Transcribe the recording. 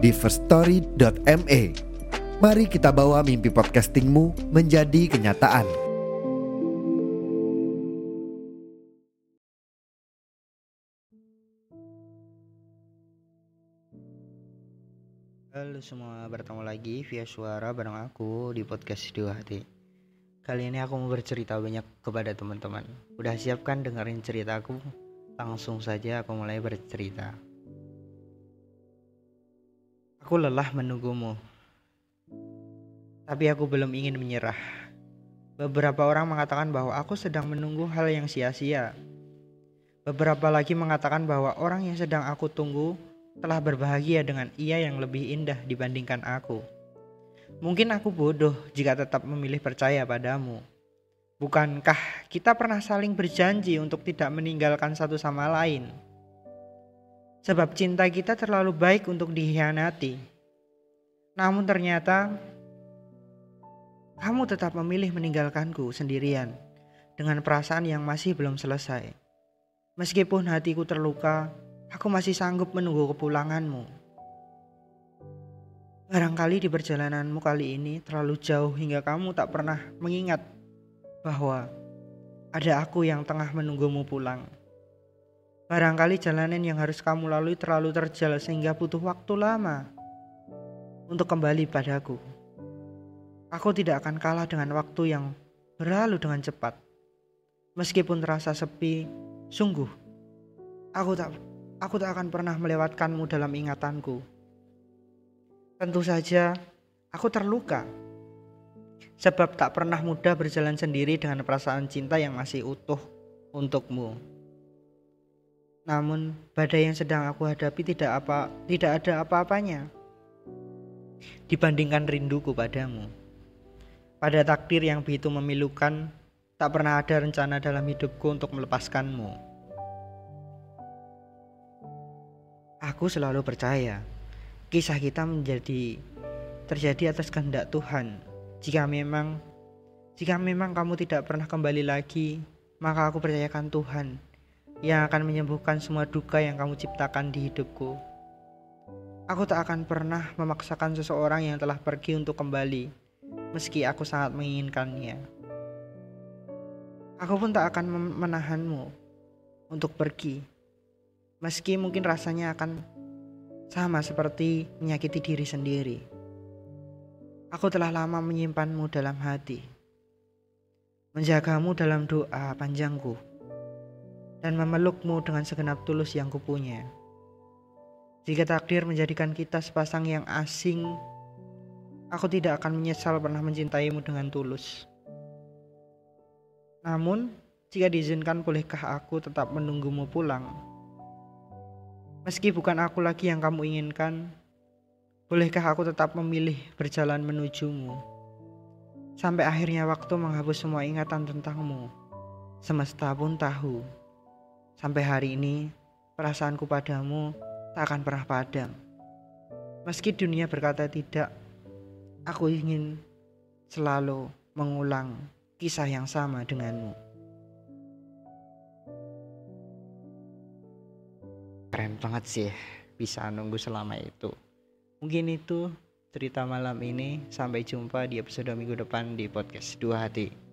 di firststory.me. Mari kita bawa mimpi podcastingmu menjadi kenyataan. Halo semua, bertemu lagi via suara bareng aku di podcast Dua Hati. Kali ini aku mau bercerita banyak kepada teman-teman. Udah siapkan dengerin ceritaku? Langsung saja aku mulai bercerita. Aku lelah menunggumu. Tapi aku belum ingin menyerah. Beberapa orang mengatakan bahwa aku sedang menunggu hal yang sia-sia. Beberapa lagi mengatakan bahwa orang yang sedang aku tunggu telah berbahagia dengan ia yang lebih indah dibandingkan aku. Mungkin aku bodoh jika tetap memilih percaya padamu. Bukankah kita pernah saling berjanji untuk tidak meninggalkan satu sama lain? Sebab cinta kita terlalu baik untuk dikhianati. Namun ternyata kamu tetap memilih meninggalkanku sendirian dengan perasaan yang masih belum selesai. Meskipun hatiku terluka, aku masih sanggup menunggu kepulanganmu. Barangkali di perjalananmu kali ini terlalu jauh hingga kamu tak pernah mengingat bahwa ada aku yang tengah menunggumu pulang. Barangkali jalanan yang harus kamu lalui terlalu terjal sehingga butuh waktu lama untuk kembali padaku. Aku tidak akan kalah dengan waktu yang berlalu dengan cepat. Meskipun terasa sepi, sungguh aku tak aku tak akan pernah melewatkanmu dalam ingatanku. Tentu saja aku terluka. Sebab tak pernah mudah berjalan sendiri dengan perasaan cinta yang masih utuh untukmu. Namun badai yang sedang aku hadapi tidak apa tidak ada apa-apanya dibandingkan rinduku padamu. Pada takdir yang begitu memilukan, tak pernah ada rencana dalam hidupku untuk melepaskanmu. Aku selalu percaya kisah kita menjadi terjadi atas kehendak Tuhan. Jika memang jika memang kamu tidak pernah kembali lagi, maka aku percayakan Tuhan yang akan menyembuhkan semua duka yang kamu ciptakan di hidupku. Aku tak akan pernah memaksakan seseorang yang telah pergi untuk kembali, meski aku sangat menginginkannya. Aku pun tak akan menahanmu untuk pergi, meski mungkin rasanya akan sama seperti menyakiti diri sendiri. Aku telah lama menyimpanmu dalam hati, menjagamu dalam doa panjangku, dan memelukmu dengan segenap tulus yang kupunya. Jika takdir menjadikan kita sepasang yang asing, aku tidak akan menyesal pernah mencintaimu dengan tulus. Namun, jika diizinkan bolehkah aku tetap menunggumu pulang? Meski bukan aku lagi yang kamu inginkan, bolehkah aku tetap memilih berjalan menujumu? Sampai akhirnya waktu menghapus semua ingatan tentangmu. Semesta pun tahu. Sampai hari ini, perasaanku padamu tak akan pernah padam. Meski dunia berkata tidak, aku ingin selalu mengulang kisah yang sama denganmu. keren banget sih bisa nunggu selama itu mungkin itu cerita malam ini sampai jumpa di episode minggu depan di podcast dua hati